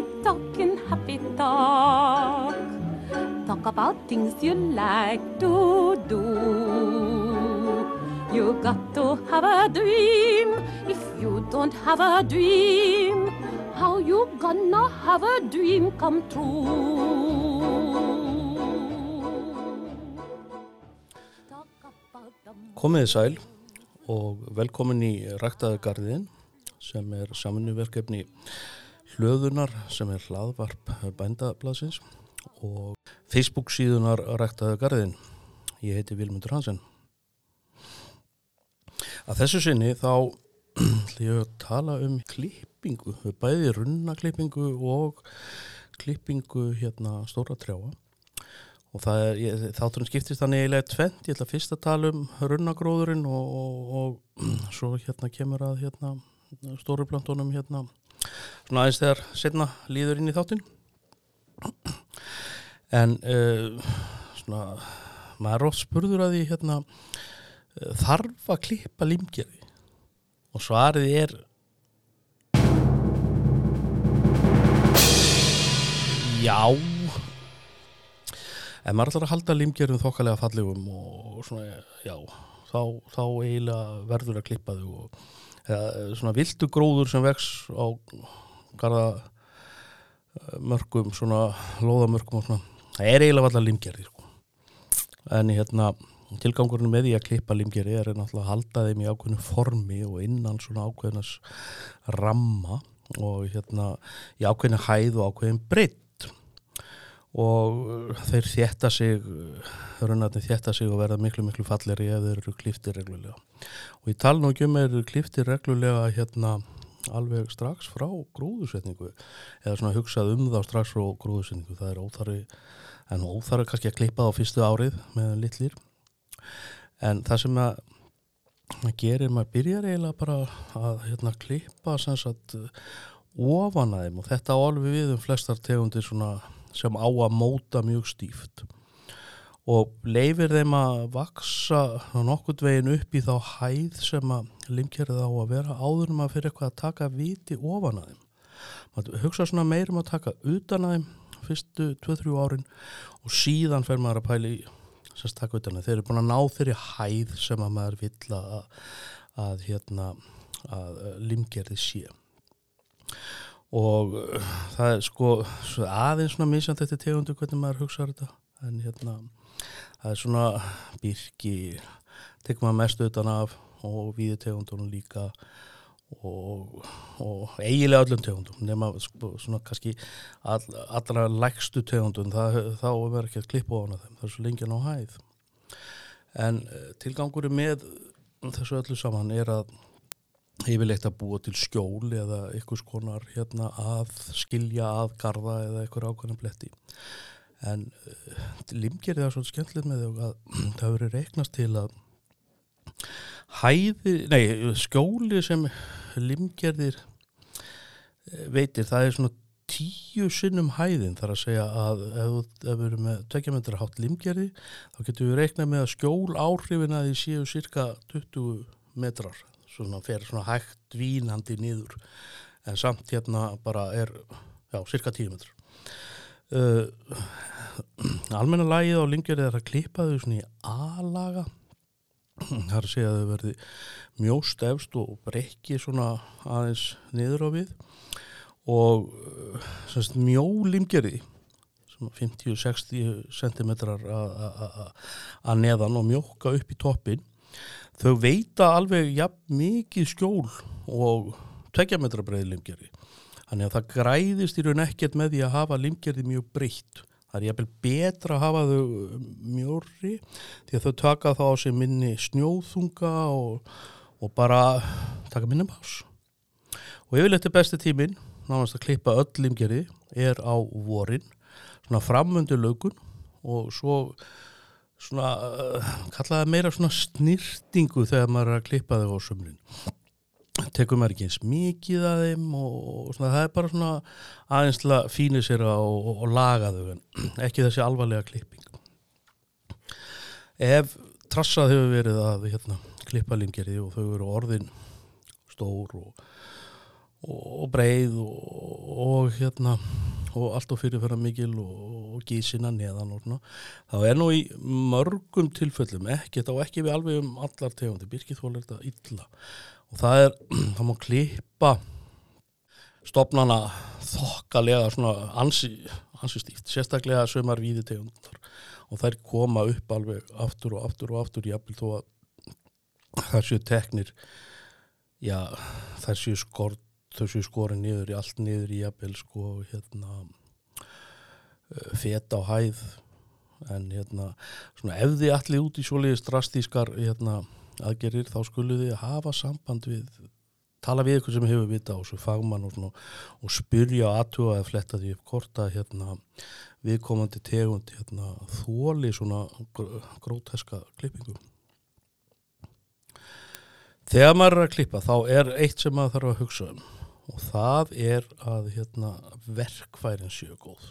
happy talking, happy talk. Talk about things you like to do. You got to have a dream. If you don't have a dream, how you gonna have a dream come true? Komiði sæl og velkomin í Ræktaði garðin sem er saminuverkefni hlöðunar sem er hlaðvarp bændablasins og Facebook síðunar Ræktaði garðin. Ég heiti Vilmundur Hansen. Að þessu sinni þá ég tala um klippingu, bæði runnaklippingu og klippingu hérna stóra trjáa og þátturinn skiptist þannig eiginlega tvent, ég ætla fyrst að tala um runnagróðurinn og, og, og svo hérna kemur að hérna stóru plantónum hérna svona aðeins þegar setna líður inn í þáttinn. En uh, svona maður er oft spurður að því hérna uh, þarf að klippa limgerði og svarið er já. Ef maður ætlar að halda limgerðum þokkalega fallegum og svona, já, þá, þá eiginlega verður að klippa þau og eða, svona viltu gróður sem vex á garða eh, svona lóðamörgum og svona, það er eiginlega allar limgerði sko. en hérna tilgangurinn með því að klippa limgerði er náttúrulega að halda þeim í ákveðnu formi og innan svona ákveðnas ramma og hérna í ákveðinu hæð og ákveðin breytt og þeir þjætta sig raunatni þjætta sig og verða miklu miklu falleri ef þeir eru kliftir reglulega. Og tala nú ekki um er kliftir reglulega hérna alveg strax frá grúðusetningu eða svona hugsað um þá strax frá grúðusetningu það er óþarfi en óþarfi kannski að klippa það á fyrstu árið með litlir. En það sem að gerir, maður byrjar eiginlega bara að hérna klippa sem sagt ofan að þeim. Og þetta á alveg við um flestar tegundir svona sem á að móta mjög stíft. Og leifir þeim að vaksa nokkurt veginn upp í þá hæð sem að limkerið á að vera áður um að fyrir eitthvað að taka viti ofan að þeim. Maður hugsa svona meirum að taka utan að þeim fyrstu 2-3 árin og síðan fer maður að pæli sem taka utan að þeir eru búin að ná þeirri hæð sem að maður vill að, að, hérna, að limkerið sé og uh, það er sko aðeins svona misjant eftir tegundu hvernig maður hugsaður þetta. En hérna það er svona byrki tekum maður mest utan af og við tegundunum líka. Og, og eiginlega öllum tegundum nema sko, svona kannski all, allra lægstu tegundun þá er verið ekki að klippa á hana þeim það er svo lengi á hæð. En tilgangur með þessu öllu saman er að yfirleitt að búa til skjól eða einhvers konar hérna að skilja að garda eða einhver ákvæmlega bletti. En uh, limgerið er svolítið skemmtilegt með þau að það hefur verið reiknast til að hæði, nei, skjóli sem limgerðir veitir, það er svona tíu sinnum hæðin þar að segja að ef, ef við erum með tvekjamendra hátt limgerði þá getum við reiknað með að skjól áhrifin að því séu cirka 20 metrar svona fer svona hægt vínandi niður. En samt hérna bara er já, cirka 10 metrar. Uh, almenna lagið á lingir er að klippa þau svona í A-laga. Það er að þau verði mjóst efst og brekki svona aðeins niður á við. Og semst mjó limgerði 50-60 cm að neðan og mjóka upp í toppin þau veita alveg jafn mikið skjól og tvekja metra breiði limgerði þannig að það græðist í raun ekkert með því að hafa limgerði mjög breytt. Það er jafnvel betra að hafa þau mjóri því að þau taka þá á sig minni snjóðunga og, og bara taka minni bás og yfirleitt er besti tímin náðast að klippa öll limgerði er á vorin svona framöndu lögun og svo svona uh, kallaði meira svona snýrtingu þegar maður er að klippa þau á sömlin tekum maður ekki eins mikið að þeim og, og svona, það er bara svona aðeins til að fýni sér á og, og laga þau en ekki þessi alvarlega klipping. Ef trassað hefur verið að hérna, klippa limgerði og þau eru orðin stór og, og, og breið og, og hérna og allt og fyrirferða mikil og, og gísina neðan og svona. Þá er nú í mörgum tilfellum ekki, þá ekki við alveg um allar tegundi, byrkithól er þetta illa. Og það er, þá má klippa stopnana þokkalega svona ansi, ansi stíft, sérstaklega sömar víði tegundar. Og þær koma upp alveg aftur og aftur og aftur jafnvel þó að það séu teknir já, þær séu skort þau séu skorin niður í allt niður í jafnvel sko hérna feta á hæð. En hérna svona ef þið allir út í svoleiðist drastískar hérna aðgerir þá skulu þið hafa samband við tala við ykkur sem hefur vita og svo fagmann og, svona, og spyrja aðtuga eða fletta því upp korta hérna viðkomandi tegund hérna þóli svona gróteska klippingu. Þegar maður er að klippa þá er eitt sem maður þarf að hugsa um og það er að hérna, verkfærin séu góð.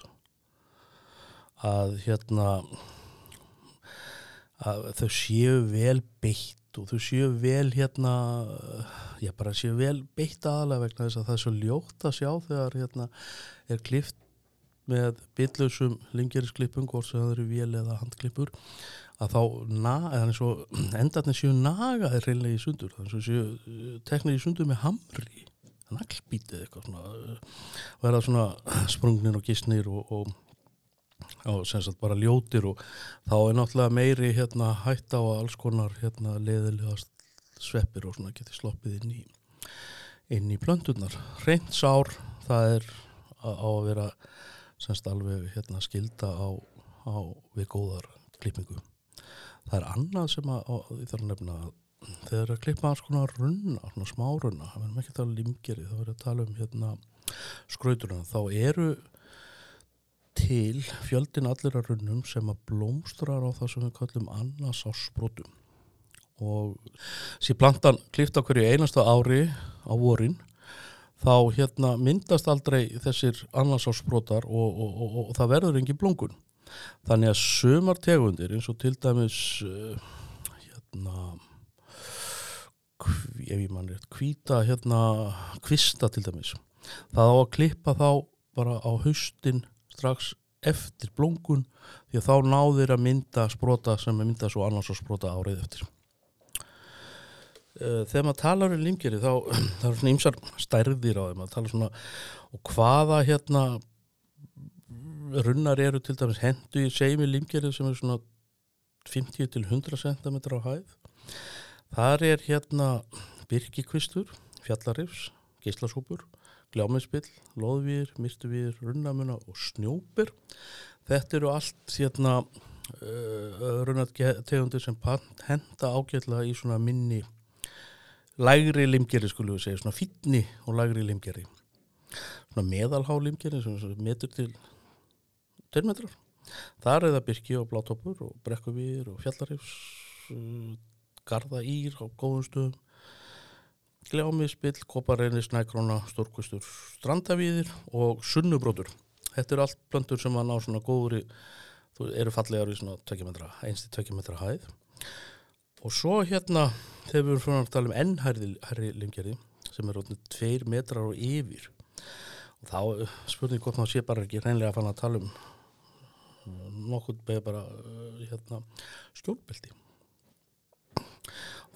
Að hérna að þau séu vel beitt og þau séu vel hérna já bara séu vel beitt aðalega vegna þess að það er svo ljótt að sjá þegar hérna er klift með byllausum lingerisklippum hvort sem það eru vél eða handklippur að þá endarnir séu nagaðir reynlega í sundur. Þannig að séu teknir í sundur með hamri naglbítið eitthvað svona er það svona sprungnir og gísnir og, og, og sem sagt bara ljótir og þá er náttúrulega meiri hérna hætt á alls konar hérna leðilega sveppir og svona getið sloppið inn í inn í blöndunar. Reynd sár það er á að vera semst alveg hérna skilda á, á við góðar klippingu. Það er annað sem að, að ég þarf að nefna að þegar að klippa alls konar runna, svona smá runna það verðum ekki að tala um limgeri, þá verðum við að tala um hérna skrauturna, þá eru til fjöldin allir að runnum sem að blómstrar á það sem við kallum annars á sprótum og sér plantan klifta hverju einasta ári á vorin þá hérna myndast aldrei þessir annars á sprótar og, og, og, og það verður engi blóngun þannig að sömar tegundir eins og til dæmis uh, hérna ef ég mann rétt, kvíta hérna kvista til dæmis. Það á að klippa þá bara á haustin strax eftir blóngun því að þá náðir að mynda sprota sem er myndað svo annars að sprota árið eftir. Eh, þegar maður talar um limgeri þá það er svona ymsar stærðir á þeim. Að tala svona og hvaða hérna runnar eru til dæmis hendu í segjum í limgeri sem er svona 50 til 100 cm á hæð Þar er hérna Birkikvistur, Fjallarifs, Gíslasúpur, Gljámiðspill, Lóðvír, Myrtuvír, Runnamuna og Snjópir. Þetta eru allt hérna uh, runnategundir sem henda ágjörlega í svona minni lægri limgeri skulum við segja, svona fítni og lægri limgeri. Svona meðalhá limgeri sem metur til 2 metrar. Þar er það Birki og Blátoppur og Brekkuvýr og Fjallarifs garda ír á góðum stöðum. Gljámiðspill, koparreini, snækróna stórkustur, strandavíðir og sunnubrótur. Þetta eru allt plöndur sem að ná svona góðri eru fallegar í svona 2 metra einsti 2 metra hæð. Og svo hérna þegar við erum fyrir að tala um ennhærri limgerði sem er rótnið 2 metrar og yfir. Og þá eh, spurning hvort maður sé bara ekki reynlega að fanna að tala um eh, nokkur beð bara eh, hérna skjólbelti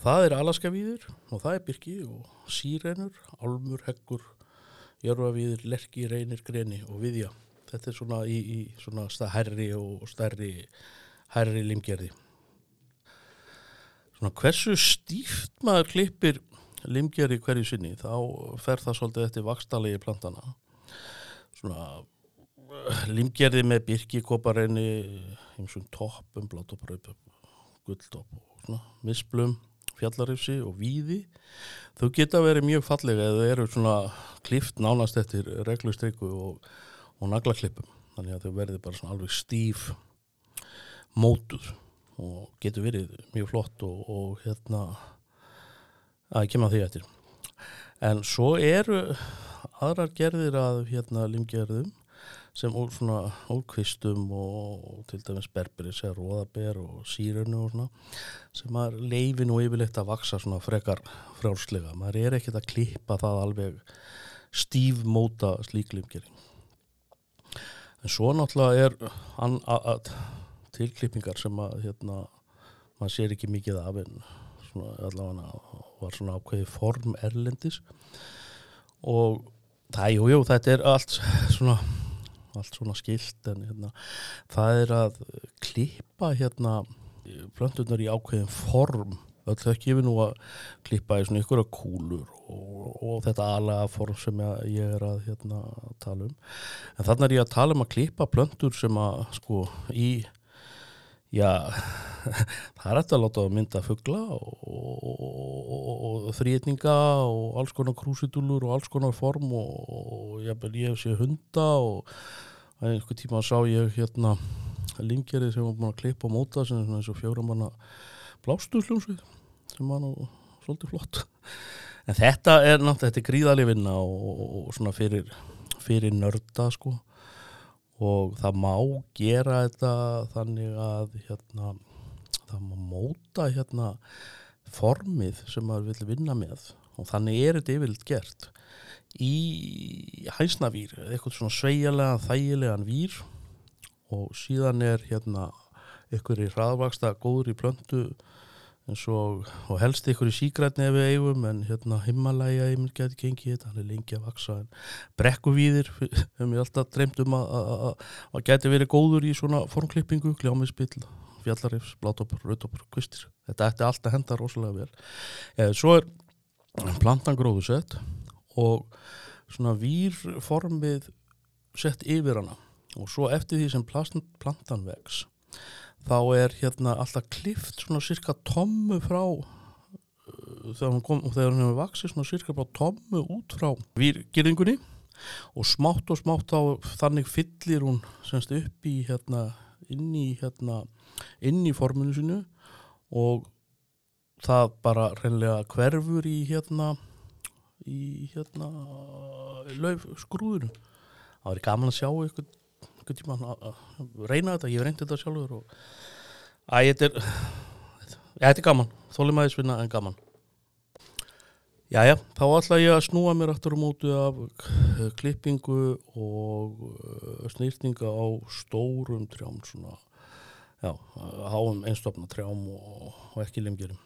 Það er alaskavíður og það er byrki og sírenur, álmur, heggur, jörfavíður, lerki, reynir, greni og viðja. Þetta er svona í, í svona herri og stærri herri limgerði. Svona hversu stíft maður klippir limgerði hverju sinni þá fer það svolítið eftir vakstalegi plantana. Svona limgerði með byrki, koparenni, eins og toppum, blátoparauðum, gulltopp og svona misblum fjallarifsi og víði þau geta verið mjög fallega eða eru svona klift nánast eftir reglustrykku og, og naglaklippum. Þannig að þau verði bara svona alveg stíf mótuð og getur verið mjög flott og, og hérna að kemja því eftir. En svo eru aðrar gerðir að hérna limgerðum sem úr svona úrkvistum og, til dæmis berberis eða róðaber og sírunu og svona sem að leifin og yfirleitt að vaksa svona frekar frjálslega. Maður er ekkert að klippa það alveg stíf móta slík limgerði en svo náttúrulega er tilklippingar sem að hérna, maður sér ekki mikið af en svona allavega var svona ákveði form erlendis. Og það, jú, jú, þetta er allt svona allt svona skilt en hérna, það er að klippa hérna plöntunar í ákveðin form. Öll þau gefur nú að klippa í svona ykkur kúlur og, og þetta aðlega form sem ég er að hérna, tala um. En þannig er ég að tala um að klippa plöntur sem að sko í já það er eftir að láta að mynda fuggla og, og, og þrýtninga og alls konar krúsitúlur og alls konar form og ég hef séð hunda og einhver tíma sá ég hérna lingjari sem var búin að klippa og móta sem er eins og fjóra manna blástuðsljónsvið sem var nú svolítið flott. En þetta er náttúrulega, þetta er gríðaleg vinna og, og svona fyrir fyrir nörda sko. Og það má gera þetta þannig að hérna móta hérna formið sem maður vil vinna með. Og þannig er þetta yfirleitt gert. Í hæsnavýr eitthvað svona sveigalega, þægilegan vír. Og síðan er hérna ykkur í hraðvaksta góður í eins og, og helst ykkur í sígrætni ef við eigum en hérna himmalæja ég mér geti gengið þetta, hann er lengi að vaksa brekkuvíðir, hefur mér alltaf dreymt um að að geti verið góður í svona formklippingu, kljámiðspill fjallarifs, blátopur, rautopur, kvistir. Þetta ætti alltaf henda rosalega vel. Eða svo er plantan gróðu sett og svona výrformið sett yfir hana. Og svo eftir því sem plantan vex þá er hérna alltaf klift svona cirka tommu frá uh, þegar hún kom og þegar hún hefur vaksið svona cirka frá tommu út frá výrgirðingunni og smátt og smátt þá þannig fyllir hún semst upp í hérna inn í hérna inn í forminu sinu og það bara reynlega hverfur í hérna í hérna lauf skrúðinu það var gaman að sjá eitthvað einhvern tíma að reyna þetta, ég hef reyndið þetta sjálfur og að þetta er þetta er gaman, þólimaðisvinna en gaman. Jæja, þá ætla ég að snúa mér aftur á mótu af klippingu og snýrtinga á stórum trjám svona, já, háum einstofna trjám og, og ekki limgerum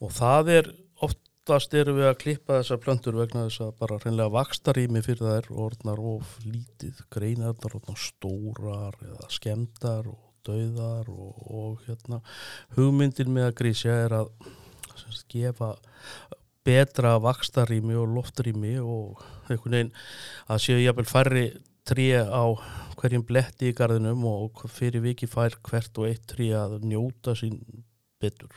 og það er oftast eru við að klippa þessar plöntur vegna þess að bara reynlega vakstarími fyrir það er orðnar of lítið. Greinarnar orðnar stórar eða skemdar og dauðar og, og hérna. Hugmyndin með að grísja er að gefa betra vakstarími og loftarími og einhvern veginn að séu jáfnvel færri trí á hverjum bletti í gardinum og fyrir viki fær hvert og eitt trí að njóta sín betur.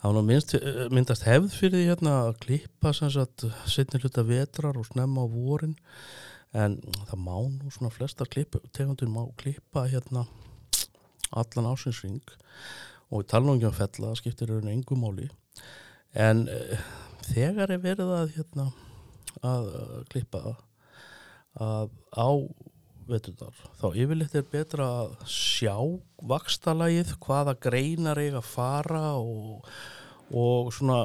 Það var minnst, myndast hefð fyrir því hérna að klippa setni hluta vetrar og snemma á vorin en það má nú svona flesta tegundir má klippa hérna allan ásinsring og við tala um ekki um fella, það skiptir raun engum máli en uh, þegar er verið að hérna að uh, klippa að á veturnar, þá yfirleitt er betra að sjá vakstalagið, hvaða greinar eiga að fara og, og svona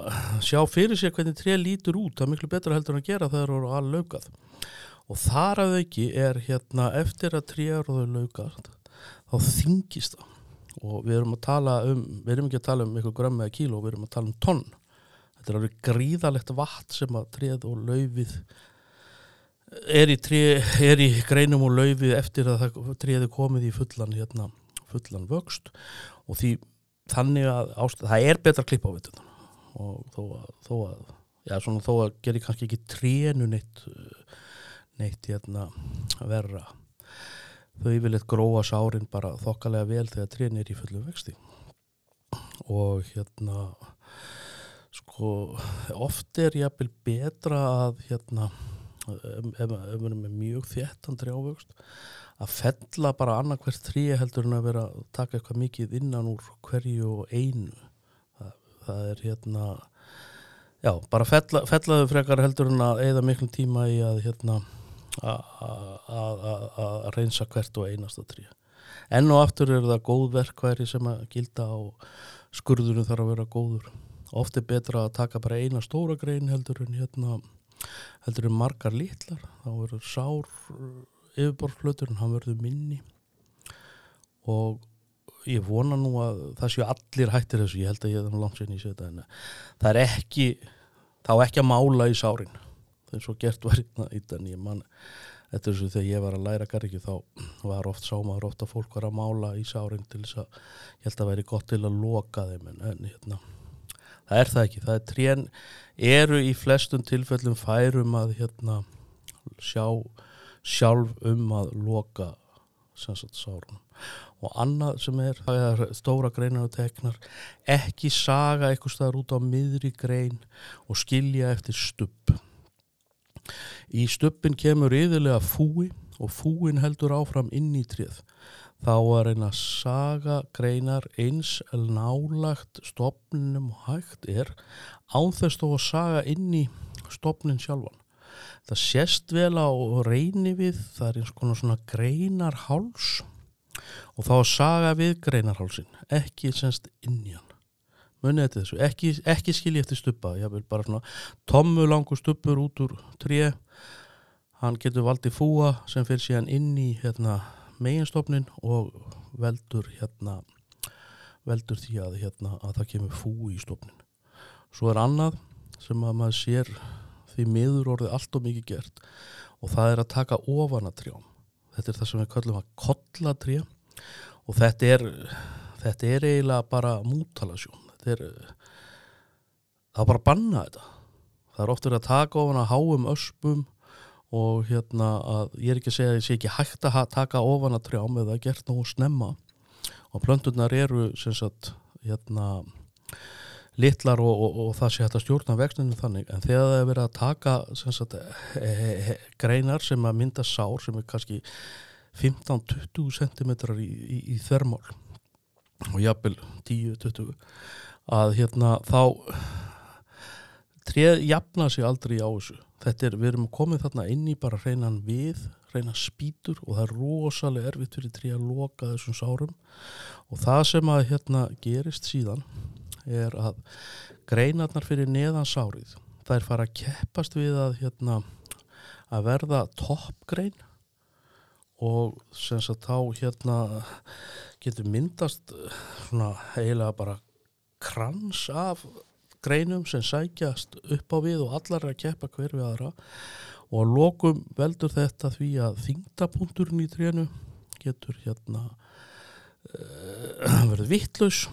sjá fyrir sér hvernig tré lítur út, það er miklu betra heldur að gera þegar það eru all laukað. Og þar að auki er hérna eftir að tré eru þau laukað þá þingist það. Og við erum að tala um, við erum ekki að tala um eitthvað grömm eða kíló, við erum að tala um tonn þetta er alveg gríðalegt vatn sem að tréð og laufið er í, tré, er í greinum og laufið eftir að tréði komið í fullan hérna, fullan vöxt. Og því þannig að ástæð, það er betra klipp á þetta og þó að, þó að já, svona, þó að gerir kannski ekki trénu neitt neitt hérna verra. Þau yfirleitt gróa sárin bara þokkalega vel þegar trén er í fullu vexti. Og hérna sko oft er jápil betra að hérna ef við erum með mjög þéttan trjávöxt að fella bara annarkvært trí heldur en að vera að taka eitthvað mikið innan úr hverju og einu. Það, það er hérna já, bara fella, fellaðu frekar heldur en að eða miklum tíma í að hérna að reynsa hvert og einasta trí enn og aftur er það góð verkværi sem að gilda og skurðunum þarf að vera góður oft er betra að taka bara eina stóra grein heldur en hérna heldur er margar litlar. Þá verður sár yfirborðflöturinn, hann verður minni. Og ég vona nú að það séu allir hættir þessu, ég held að ég er langt sér í þetta en það er ekki þá ekki að mála í sárin það er svo gert var hérna í þann ég man, þetta er svo þegar ég var að læra garriki þá var oft sámaður ofta fólk var að mála í sárin til þess að ég held að væri gott til að loka þeim en, en hérna það er það ekki, það er trén eru í flestum tilfellum færum að hérna sjá sjálf um að loka sagt, sárunum. Og annað sem er, er stóra greinar og teknar, ekki saga eitthvað staðar út á miðri grein og skilja eftir stupp í stuppin kemur yfirlega fúi og fúin heldur áfram inn í tríð þá er eina saga greinar eins nálagt stopninum hægt er ánþess þó að saga inn í stopnin sjálfan. Það sést vel á reyni við það er eins konar svona greinarháls og þá að saga við greinarhálsin ekki semst inn í hann. Munið þetta þessu, ekki, ekki skilji eftir stuppa ég vil bara svona tommu langu stuppur út úr tré. Hann getur valdið fúa sem fyrir síðan inn í hérna, meginstofnin og veldur hérna veldur því að, hérna, að það kemur fú í stofnin svo er annað sem að maður sér því miður orðið allt og mikið gert og það er að taka ofan að trjám. Þetta er það sem við kallum að kolla trjá og þetta er þetta er eiginlega bara mútalasjón. Þetta er það er bara að banna þetta. Það er oftur að taka ofan að háum öspum og hérna að ég er ekki að segja að ég sé ekki hægt að taka ofan að trjám eða gert nú snemma. Og plönturnar eru sem sagt hérna litlar og, og, og það sé hægt að stjórna vextinu þannig. En þegar það er verið að taka sagt, he, he, he, greinar sem að mynda sár sem er kannski 15-20 cm í, í, í þermál og jafnvel 10-20 að hérna þá treð jafna sig aldrei á þessu þetta er, við erum komið þarna inn í bara hreinan við, hreinan spýtur og það er rosalega erfitt fyrir treð að loka þessum sárum. Og það sem að hérna gerist síðan er að greinarnar fyrir neðan sárið það er fara að keppast við að, hérna, að verða toppgrein og sem sagt þá hérna getur myndast svona eiginlega bara krans af greinum sem sækjast upp á við og allar er að keppa hver við aðra. Og að lokum veldur þetta því að þingdapunkturinn í trénu getur hérna uh, verið vittlaus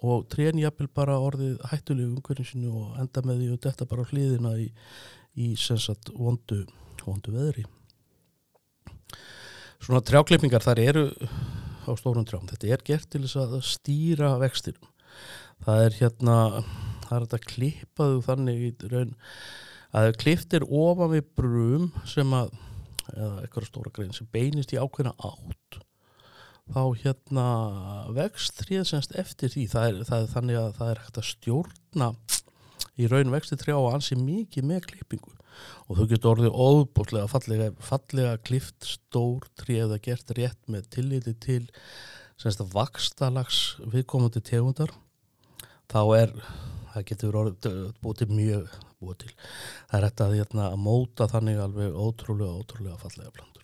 og trén jafnvel bara orðið hættulegu umhverfinsinu og enda með því og þetta bara hlýðina í, í sensat vondu, vondu veðri. Svona trjáklippingar þar eru á stórum trjám. Þetta er gert til þess að stýra vextinum. Það er hérna það er þetta klippaðu þannig í raun að kliftir ofan við brum sem að eða eitthvað stóra grein sem beinist í ákveðna átt þá hérna vext tríð semst eftir því. Það er, það er þannig að það er hægt að stjórna í raun vexti trjá og ansi mikið með klippingu. Og þú getur orðið óbúrslega fallega, fallega klift stór tríð að gert rétt með tilliti til semst að vakstalags viðkomandi tegundar. Þá er það getur búið til mjög búið til. Það er að, hérna, að móta þannig alveg ótrúlega, ótrúlega fallega plandur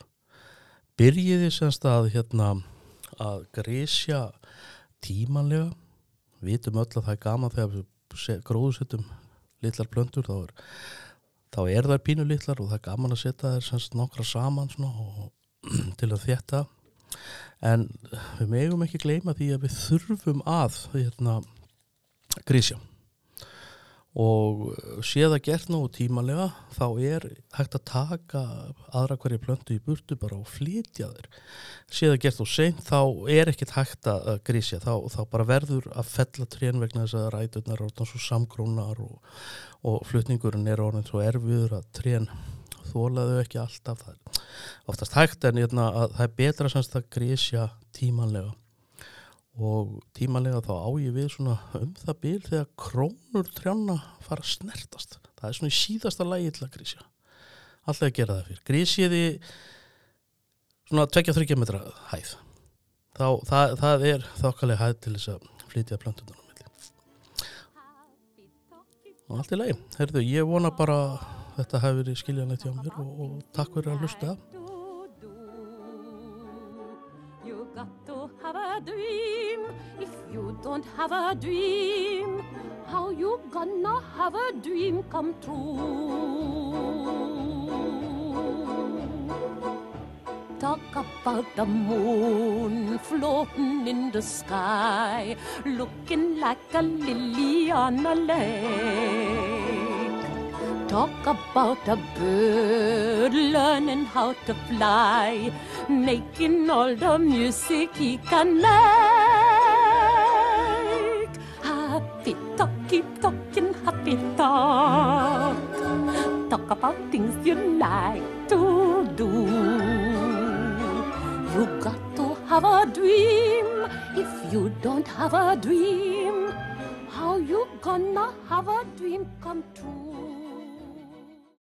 byrjiði semst að hérna að grísja tímanlega. Við vitum öll að það er gama þegar við gróðsettum litlar plöndur þá er, þá er það pínu litlar og það er gaman að setja þær semst nokkra saman og, til að þetta en við megum ekki gleyma því að við þurfum að hérna, grísja og sé það gert nú tímalega þá er hægt að taka aðra hverju plöntu í burtu bara og flytja þeir sé það gert og seint þá er ekkert hægt að grísja þá, þá bara verður að fella trén vegna þess að ræturnar er orðan svo samgrónar og, og flutningurinn er orðin svo erfiður að trén þólaðu ekki alltaf. Það er oftast hægt en hérna, það er betra semst að grísja tímanlega og tímanlega þá á ég við svona um það bíl þegar krónur trjána fara að snertast. Það er svona í síðasta lægi til að grísja alltaf að gera það fyrir. Grísjiði svona 2-3 metra hæð. Þá það, það er þokkalega hæð til þess að flytja plöntunar og allt í lagi, herðu, ég vona bara þetta hafi verið skiljanlegt hjá mér og, og takk fyrir að hlusta. You got to have a dream. You don't have a dream, how you gonna have a dream come true? Talk about the moon floating in the sky, looking like a lily on a lake. Talk about a bird learning how to fly, making all the music he can make. About things you like to do. You got to have a dream. If you don't have a dream, how you gonna have a dream come true?